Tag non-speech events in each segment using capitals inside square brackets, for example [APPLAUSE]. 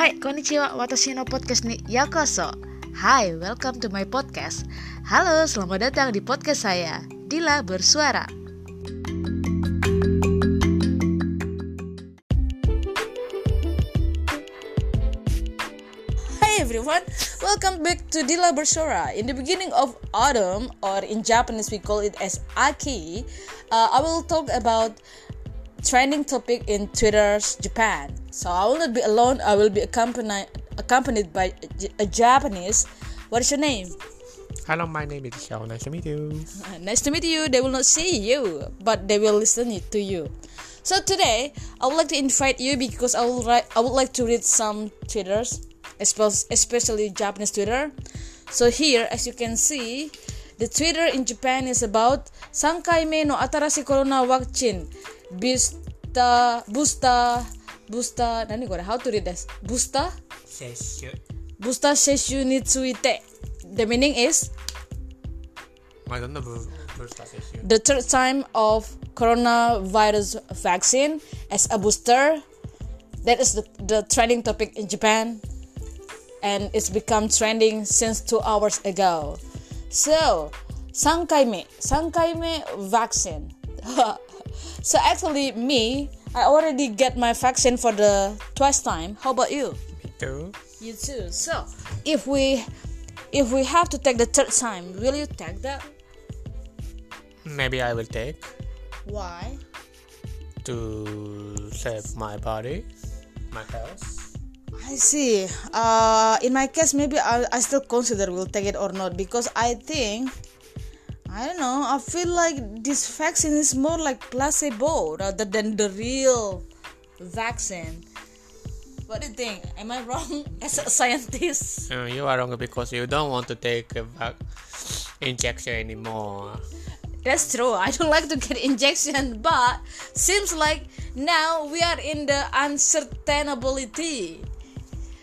Hai, konnichiwa, watashi no podcast ni. Yakoso Hai, welcome to my podcast. Halo, selamat datang di podcast saya Dila Bersuara. Hi everyone, welcome back to Dila Bersuara. In the beginning of autumn, or in Japanese we call it as Aki uh, I will talk about trending topic in Twitter's Japan. So I will not be alone. I will be accompanied accompanied by a, a Japanese. What is your name? Hello, my name is Xiao. Nice to meet you. [LAUGHS] Uh, nice to meet you. They will not see you, but they will listen to you. So today, I would like to invite you because I will write. I would like to read some twitters, especially Japanese Twitter. So here, as you can see, the Twitter in Japan is about 3回目の新しいコロナワクチン booster booster booster 何これ how to read this booster 接種 booster 接種について the meaning is I don't know ブブースター接種 the third time of coronavirus vaccine as a booster that is the, the trending topic in Japan and it's become trending since two hours ago so 3回目3回目 vaccine [LAUGHS] so actually me I already get my vaccine for the twice time how about you Me too. you too so if we if we have to take the third time will you take that Maybe I will take why to save my body, my health. I see. Uh, in my case, maybe I, I still consider will take it or not because I think I don't know. I feel like this vaccine is more like placebo rather than the real vaccine. What do you think? Am I wrong [LAUGHS] as a scientist? Uh, you are wrong because you don't want to take a vac- [SNIFFS] injection anymore. That's true. I don't [LAUGHS] like to get injection, but seems like now we are in the uncertainability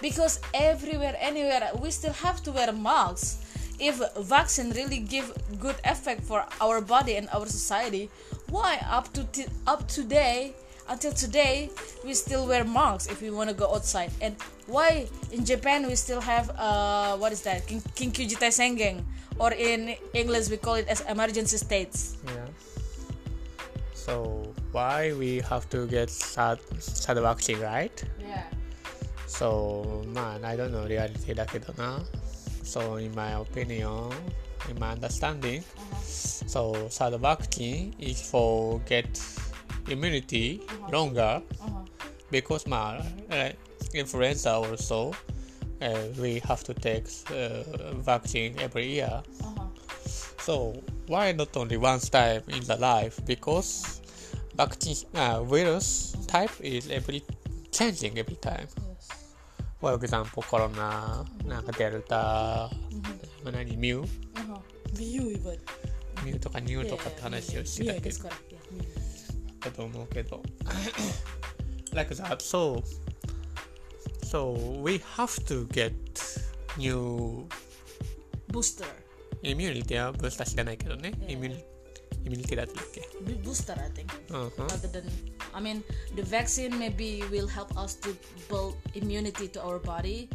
because everywhere, anywhere, we still have to wear masks If vaccine really give good effect for our body and our society, why up to t- up today until today we still wear masks if we want to go outside? And why in Japan we still have uh what is that kin- kinkyu jitai sengen or in English we call it as emergency states. Yeah. So why we have to get sad, sad vaccine, right? Yeah. So man, I don't know reality だけどな。 So in my opinion, in my understanding, so third vaccine is for get immunity longer because my uh, influenza also uh, we have to take uh, vaccine every year. So why not only one time in the life? Because vaccine uh, virus type is every changing every time. コロナ、なんかデルタ、何、ミュー Uh-huh. とかニューとかって話をしてたけど.だと思うけど like that so so we have to get new Booster. immunity はブースター知らないけどね、イミュニイミュニティ だって言うっけ B- Booster, I think. うんうん Rather than, I mean, the vaccine maybe will help us to build immunity to our body,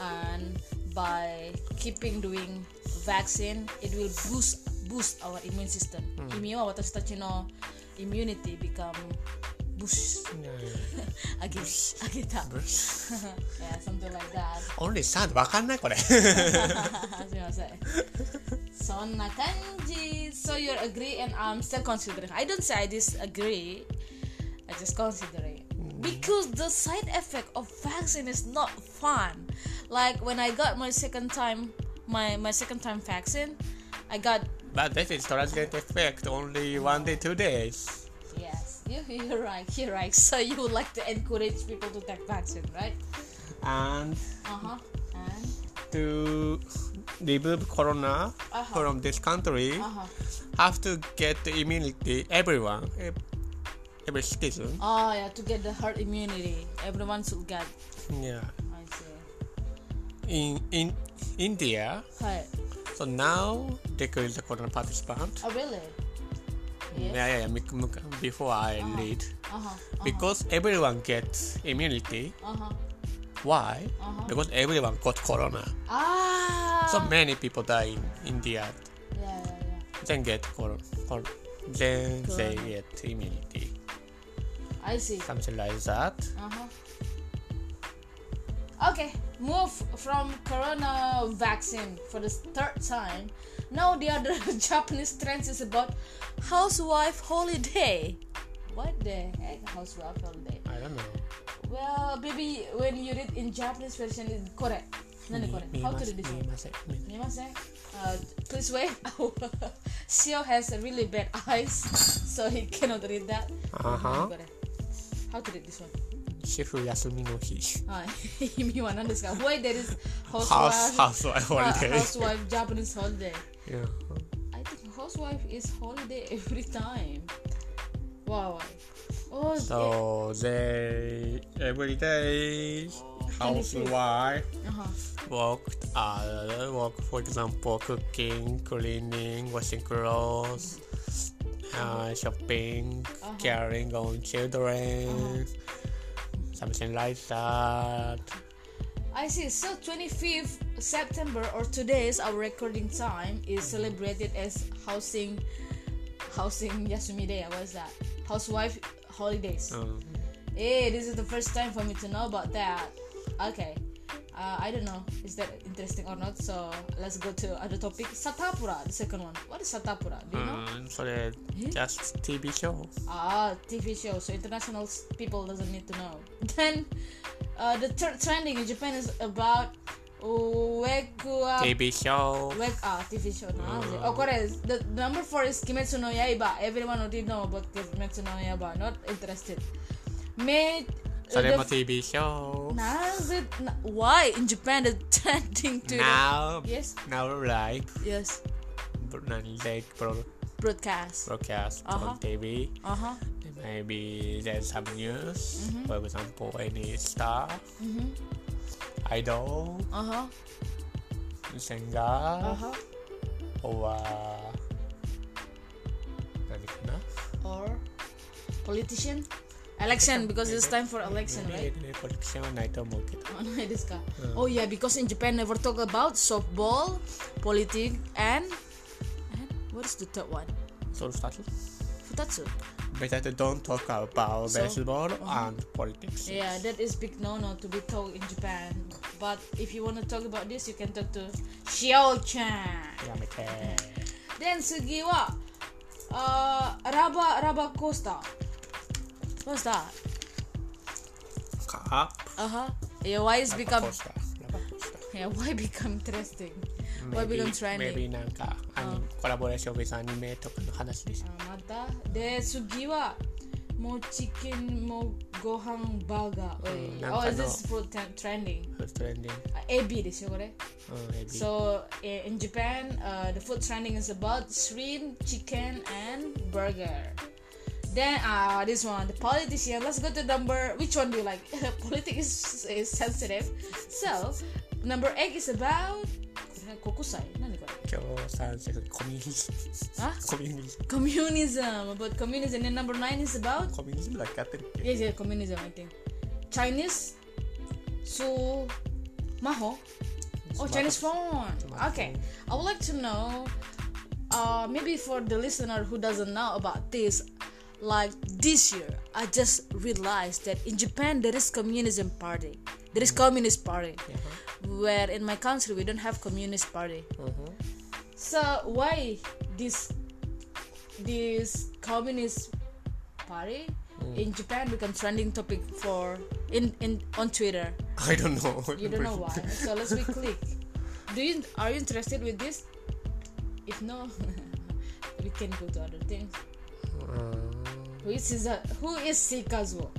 and by keeping doing vaccine, it will boost boost our immune system. 意味は私たちの immunity become boost いや[LAUGHS] いや上げ上げた yeah [LAUGHS] something like that オンリーサードわかんないこれすみません son Nakanji. So you agree, and I'm still considering. I don't say I disagree. I just consider it mm. because the side effect of vaccine is not fun. Like when I got my second time, my my second time vaccine, I got. But that is transient effect only one day, two days. Yes, [LAUGHS] you, you're right. You're right. So you would like to encourage people to take vaccine, right? And. Uh huh. And. To remove corona Uh-huh. from this country, uh-huh have to get the immunity, everyone, every citizen. oh yeah to get the herd immunity everyone should get Yeah. I see In in India, はい so now decrease the corona participant. Oh really? Yeah, yeah, yeah. bec- Before I read, Uh huh. because everyone gets immunity, Uh huh. Why? Uh-huh. Because everyone got corona. Ah. So many people die in India. yeah, yeah, yeah. Then get corona. Cor- then they get immunity. I see. Something like that. Uh-huh. Okay, move from corona vaccine for the third time. Now the other [LAUGHS] Japanese trend is about housewife holiday. What the heck, housewife holiday? I don't know. Well, maybe when you read in Japanese version, it's correct. No, no, correct. How to read this one? Mimasen. Mi- Mimasen. Uh, please wait. [LAUGHS] Sio has a really bad eyes, so he cannot read that. Uh-huh. How to read this one? シェフ休みの日。はい、意味は何ですか Why there is House, housewife, housewife uh, holiday. housewife Japanese holiday? Yeah. I think housewife is holiday every time. Wow. Oh, So they every day housewife yeah. uh-huh. worked uh, work for example cooking, cleaning, washing clothes, uh, shopping, Uh-huh. caring on children, something like that. I see. So 25th September or today's our recording time is celebrated as housing housing Yasumi Day. What is that? Housewife holidays. Um, Hey, this is the first time for me to know about that. Okay. Uh, I don't know. Is that interesting or not? So let's go to other topic. Satapura, the second one. What is Satapura? Do you know? um, so that just TV show. Ah, TV show. So international people doesn't need to know. [LAUGHS] Then, uh, the third trending in Japan is about Wekua. TV show. Wake ah TV show no correct the number four is Kimetsu no Yaiba Everyone already know about Kimetsu no Yaiba Not interested Made Sarema TV show. Now why in Japan is [LAUGHS] trending to now? Yes. Now right. yes. Like broadcast. Broadcast uh-huh. on TV. Uh huh. Maybe there's some news. Mm-hmm. For example, any star, mm-hmm. idol, uh huh, singer, uh huh, or. Uh, or politician election because it's time for election, right? Oh. [LAUGHS] Oh yeah, because in Japan never talk about softball, politics, and and what is the third one? Solo futatsu. Futatsu. Better don't talk about so, baseball uh-huh. and politics. Yeah, that is big no-no to be told in Japan. But if you want to talk about this, you can talk to xiao-chan Then Sugiwa, uh, Raba Raba Costa. What's that? カ Uh huh. Yeah, why is ー become ポスター。ラバーポスター yeah why become interesting? Why Maybe, become trending? maybe なんか、アニコラボレーション with アニメとかの話でしょ。あまたで次はもうチキンもご飯バーガー。うんなん Oh, か is の this for t- trending? フードトレンディング。あエビですよこれ。うん、エビ。 So i- in Japan, uh, the food trending is about shrimp, chicken, and burger. Then uh, this one, the politician. Let's go to number. Which one do you like? [LAUGHS] Politics is, is sensitive. So number eight is about これ国際何これ共産主義コミュニズム。あコミュニズム。 Communism. About communism. And number nine is about コミュニズムだけやってるっけ yes, yeah, communism. I think Chinese. So maho. Oh, Chinese phone. Okay, I would like to know, uh, maybe for the listener who doesn't know about this, like this year, I just realized that in Japan there is communism party. There is communist party, uh-huh. where in my country we don't have communist party. Uh-huh. So why this this communist party mm. in Japan become trending topic for in in on Twitter? I don't know. [LAUGHS] You don't know why. So let's we click. Do you are you interested with this? If no, [LAUGHS] we can go to other things. うん who is Shiza- Who is Shii Kazuo?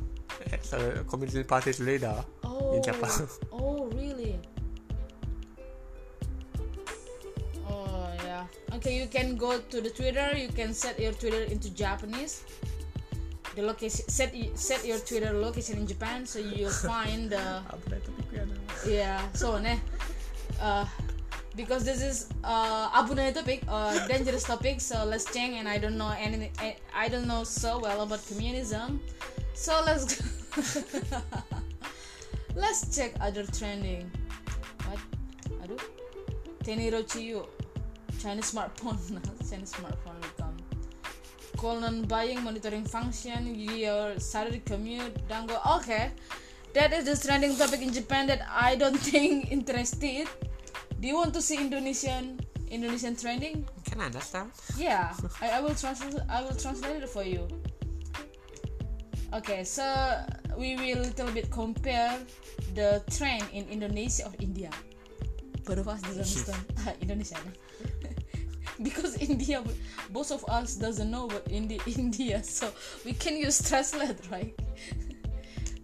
It's a community party's leader Oh. in Japan. [LAUGHS] Oh, really? Oh, yeah. Okay, you can go to the Twitter. You can set your Twitter into Japanese. The location set set your Twitter location in Japan, so you'll [LAUGHS] find the yeah. So ne, uh, because this is uh abunai topic, uh, dangerous topic. So let's change, and I don't know any, I don't know so well about communism. So let's [LAUGHS] Let's check other trending. What? Aduh. Teniro Chiyo. Chinese smartphone. [LAUGHS] Chinese smartphone become. Colon buying monitoring function. Your salary commute. Dango. Okay. That is the trending topic in Japan that I don't [LAUGHS] think interested. Do you want to see Indonesian Indonesian trending? Can I understand? Yeah, [LAUGHS] I, I will translate. I will translate it for you. Okay, so we will a little bit compare the trend in Indonesia or India. Both of us doesn't understand Ah, [LAUGHS] Indonesia, [LAUGHS] because India, both of us doesn't know what Indi- India, so we can use translate, right?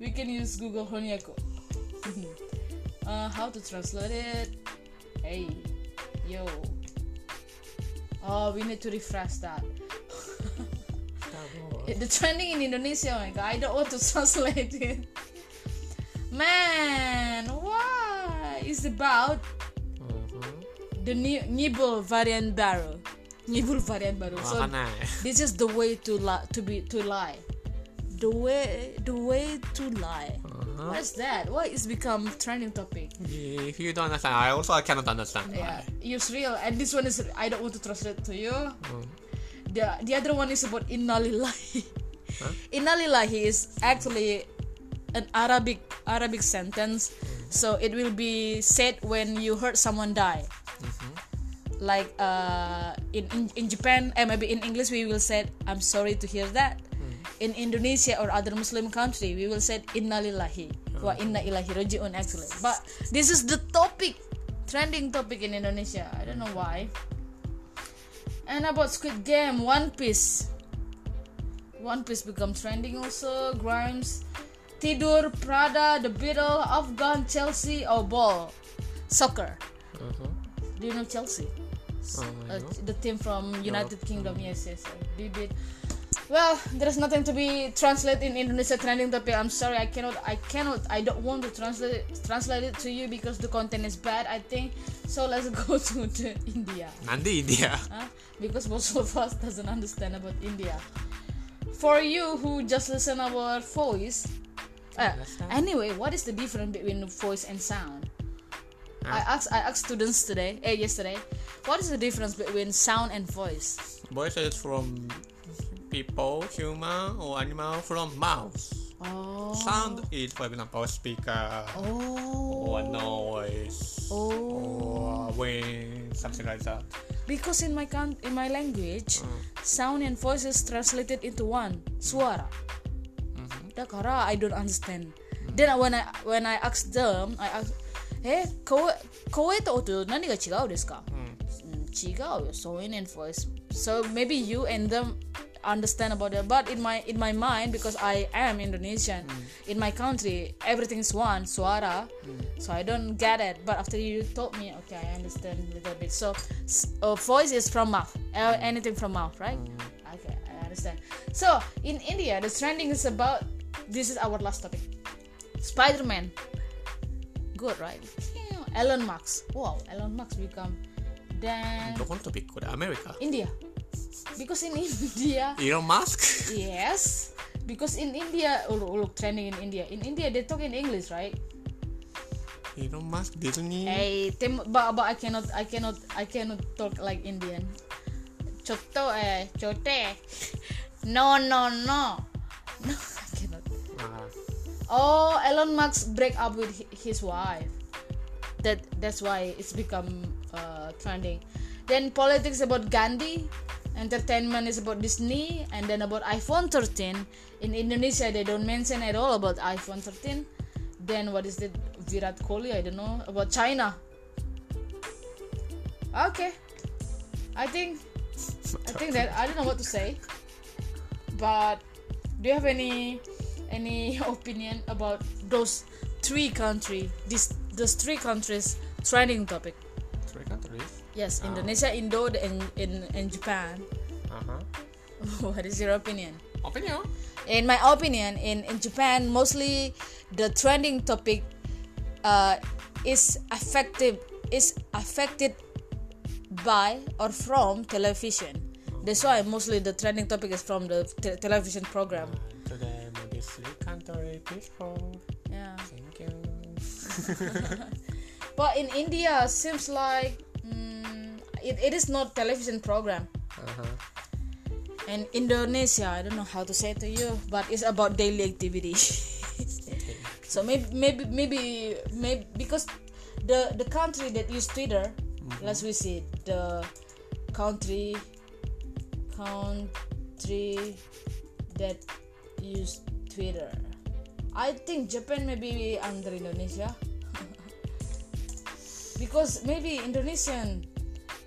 we can use Google Honyaku. uh, how to translate it? Hey, yo. Oh, we need to refresh that. [LAUGHS] the trending in Indonesia, oh my god, I don't want to [LAUGHS] translate it. Man, why? It's about Mhm. the new Nibble variant baru. Nibble variant baru. So this is the way to lie to be to lie. The way the way to lie. Uh-huh. What's that? Why is become trending topic? If you don't understand, I also I cannot understand. Yeah, it's real. And this one is I don't want to translate to you. Mm. The the other one is about innalillahi. Huh? [LAUGHS] Innalillahi is actually an Arabic Arabic sentence. So it will be said when you heard someone die. Like uh, in, in in Japan, eh, maybe in English we will say I'm sorry to hear that. In Indonesia or other Muslim country, we will say Inna innalillahi wa inna ilahi rajiun actually. But this is the topic, trending topic in Indonesia. I don't know why. And about Squid Game, One Piece. One Piece become trending also. Grimes, Tidur, Prada, The Beatle, Afghan, Chelsea, or Ball, soccer. Mhm. Do you know Chelsea? Oh, I Uh, the team from United Kingdom. Yes, yes. yes. They beat. Well, there's nothing to be translated in Indonesia trending topic. I'm sorry, I cannot, I cannot, I don't want to translate translate it to you because the content is bad. I think so. Let's [LAUGHS] go to the India. Nanti dia. [LAUGHS] Huh? Because most of us doesn't understand about India. For you who just listen our voice, uh, anyway, what is the difference between voice and sound? I Huh? asked I asked students today, eh, yesterday, what is the difference between sound and voice? Voice is from people, human, or animal from mouse. Oh. Sound is, for example, speaker Oh. or noise Oh. or wind, something like that. Because in my coun- in my language, Mm. sound and voice is translated into one suara. Mhm. Da kara I don't understand. Then when I when I ask them, I ask, "Eh, koe koe to to nani ga chigau desu ka?" Mm. Mm, chigau yo, sound and voice. So maybe you and them understand about it. But in my in my mind because i am indonesian mm. in my country everything is one suara. Mm. so i don't get it. But after you told me okay i understand a little bit. So uh, voice is from mouth. Uh, anything from mouth right? Mm. okay i understand. So in india the trending is about this is our last topic. Spider-man. Good right? Elon musk. Wow elon musk become then bukan topik kuda amerika? India because in India [LAUGHS] Elon Musk? Yes. Because in India oh, look trending in India. In India they talk in English right? Elon Musk didn't he hey tem- but, but I cannot I cannot I cannot talk like Indian. Choto eh chote. No no no. [LAUGHS] No I cannot. Uh-huh. oh Elon Musk break up with his wife. That that's why it's become uh, trending. Then politics about Gandhi entertainment is about Disney, and then about iPhone 13. In Indonesia, they don't mention at all about iPhone 13. Then what is the Virat Kohli? I don't know about China. Okay, I think I think that I don't know what to say. But do you have any any [LAUGHS] opinion about those three country this those three countries trending topic? Yes, Ah. Indonesia, Indo, and in and Japan. あは [LAUGHS] what is your opinion? Opinion In my opinion, in, in Japan, mostly the trending topic uh, is affected is affected by or from television. That's why mostly the trending topic is from the te- television program. Today maybe three countries peaceful Yeah. Thank you [LAUGHS] but in India, seems like it, it is not television program. Uh-huh. And Indonesia, I don't know how to say it to you, but it's about daily activity. [LAUGHS] so maybe maybe maybe maybe because the the country that use Twitter, let's we see the country country that use Twitter. I think Japan maybe under Indonesia. [LAUGHS] because maybe Indonesian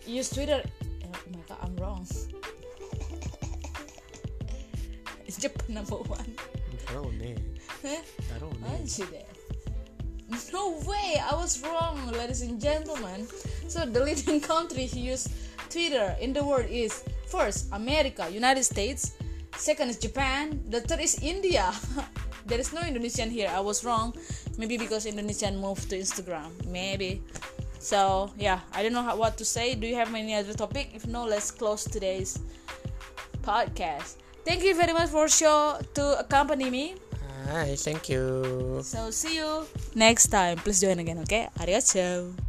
use Twitter. Oh my god, I'm wrong. [LAUGHS] it's Japan [LAUGHS] number one. I don't know. Huh? I don't know. No way, I was wrong, ladies and gentlemen. So the leading country who use Twitter in the world is first America, United States. Second is Japan. The third is India. [LAUGHS] there is no Indonesian here. I was wrong. Maybe because Indonesian moved to Instagram. Maybe. So yeah, I don't know how, what to say. Do you have any other topic? If no, let's close today's podcast. Thank you very much for show to accompany me. Hi, thank you. So see you next time. Please join again, okay? Arigatou.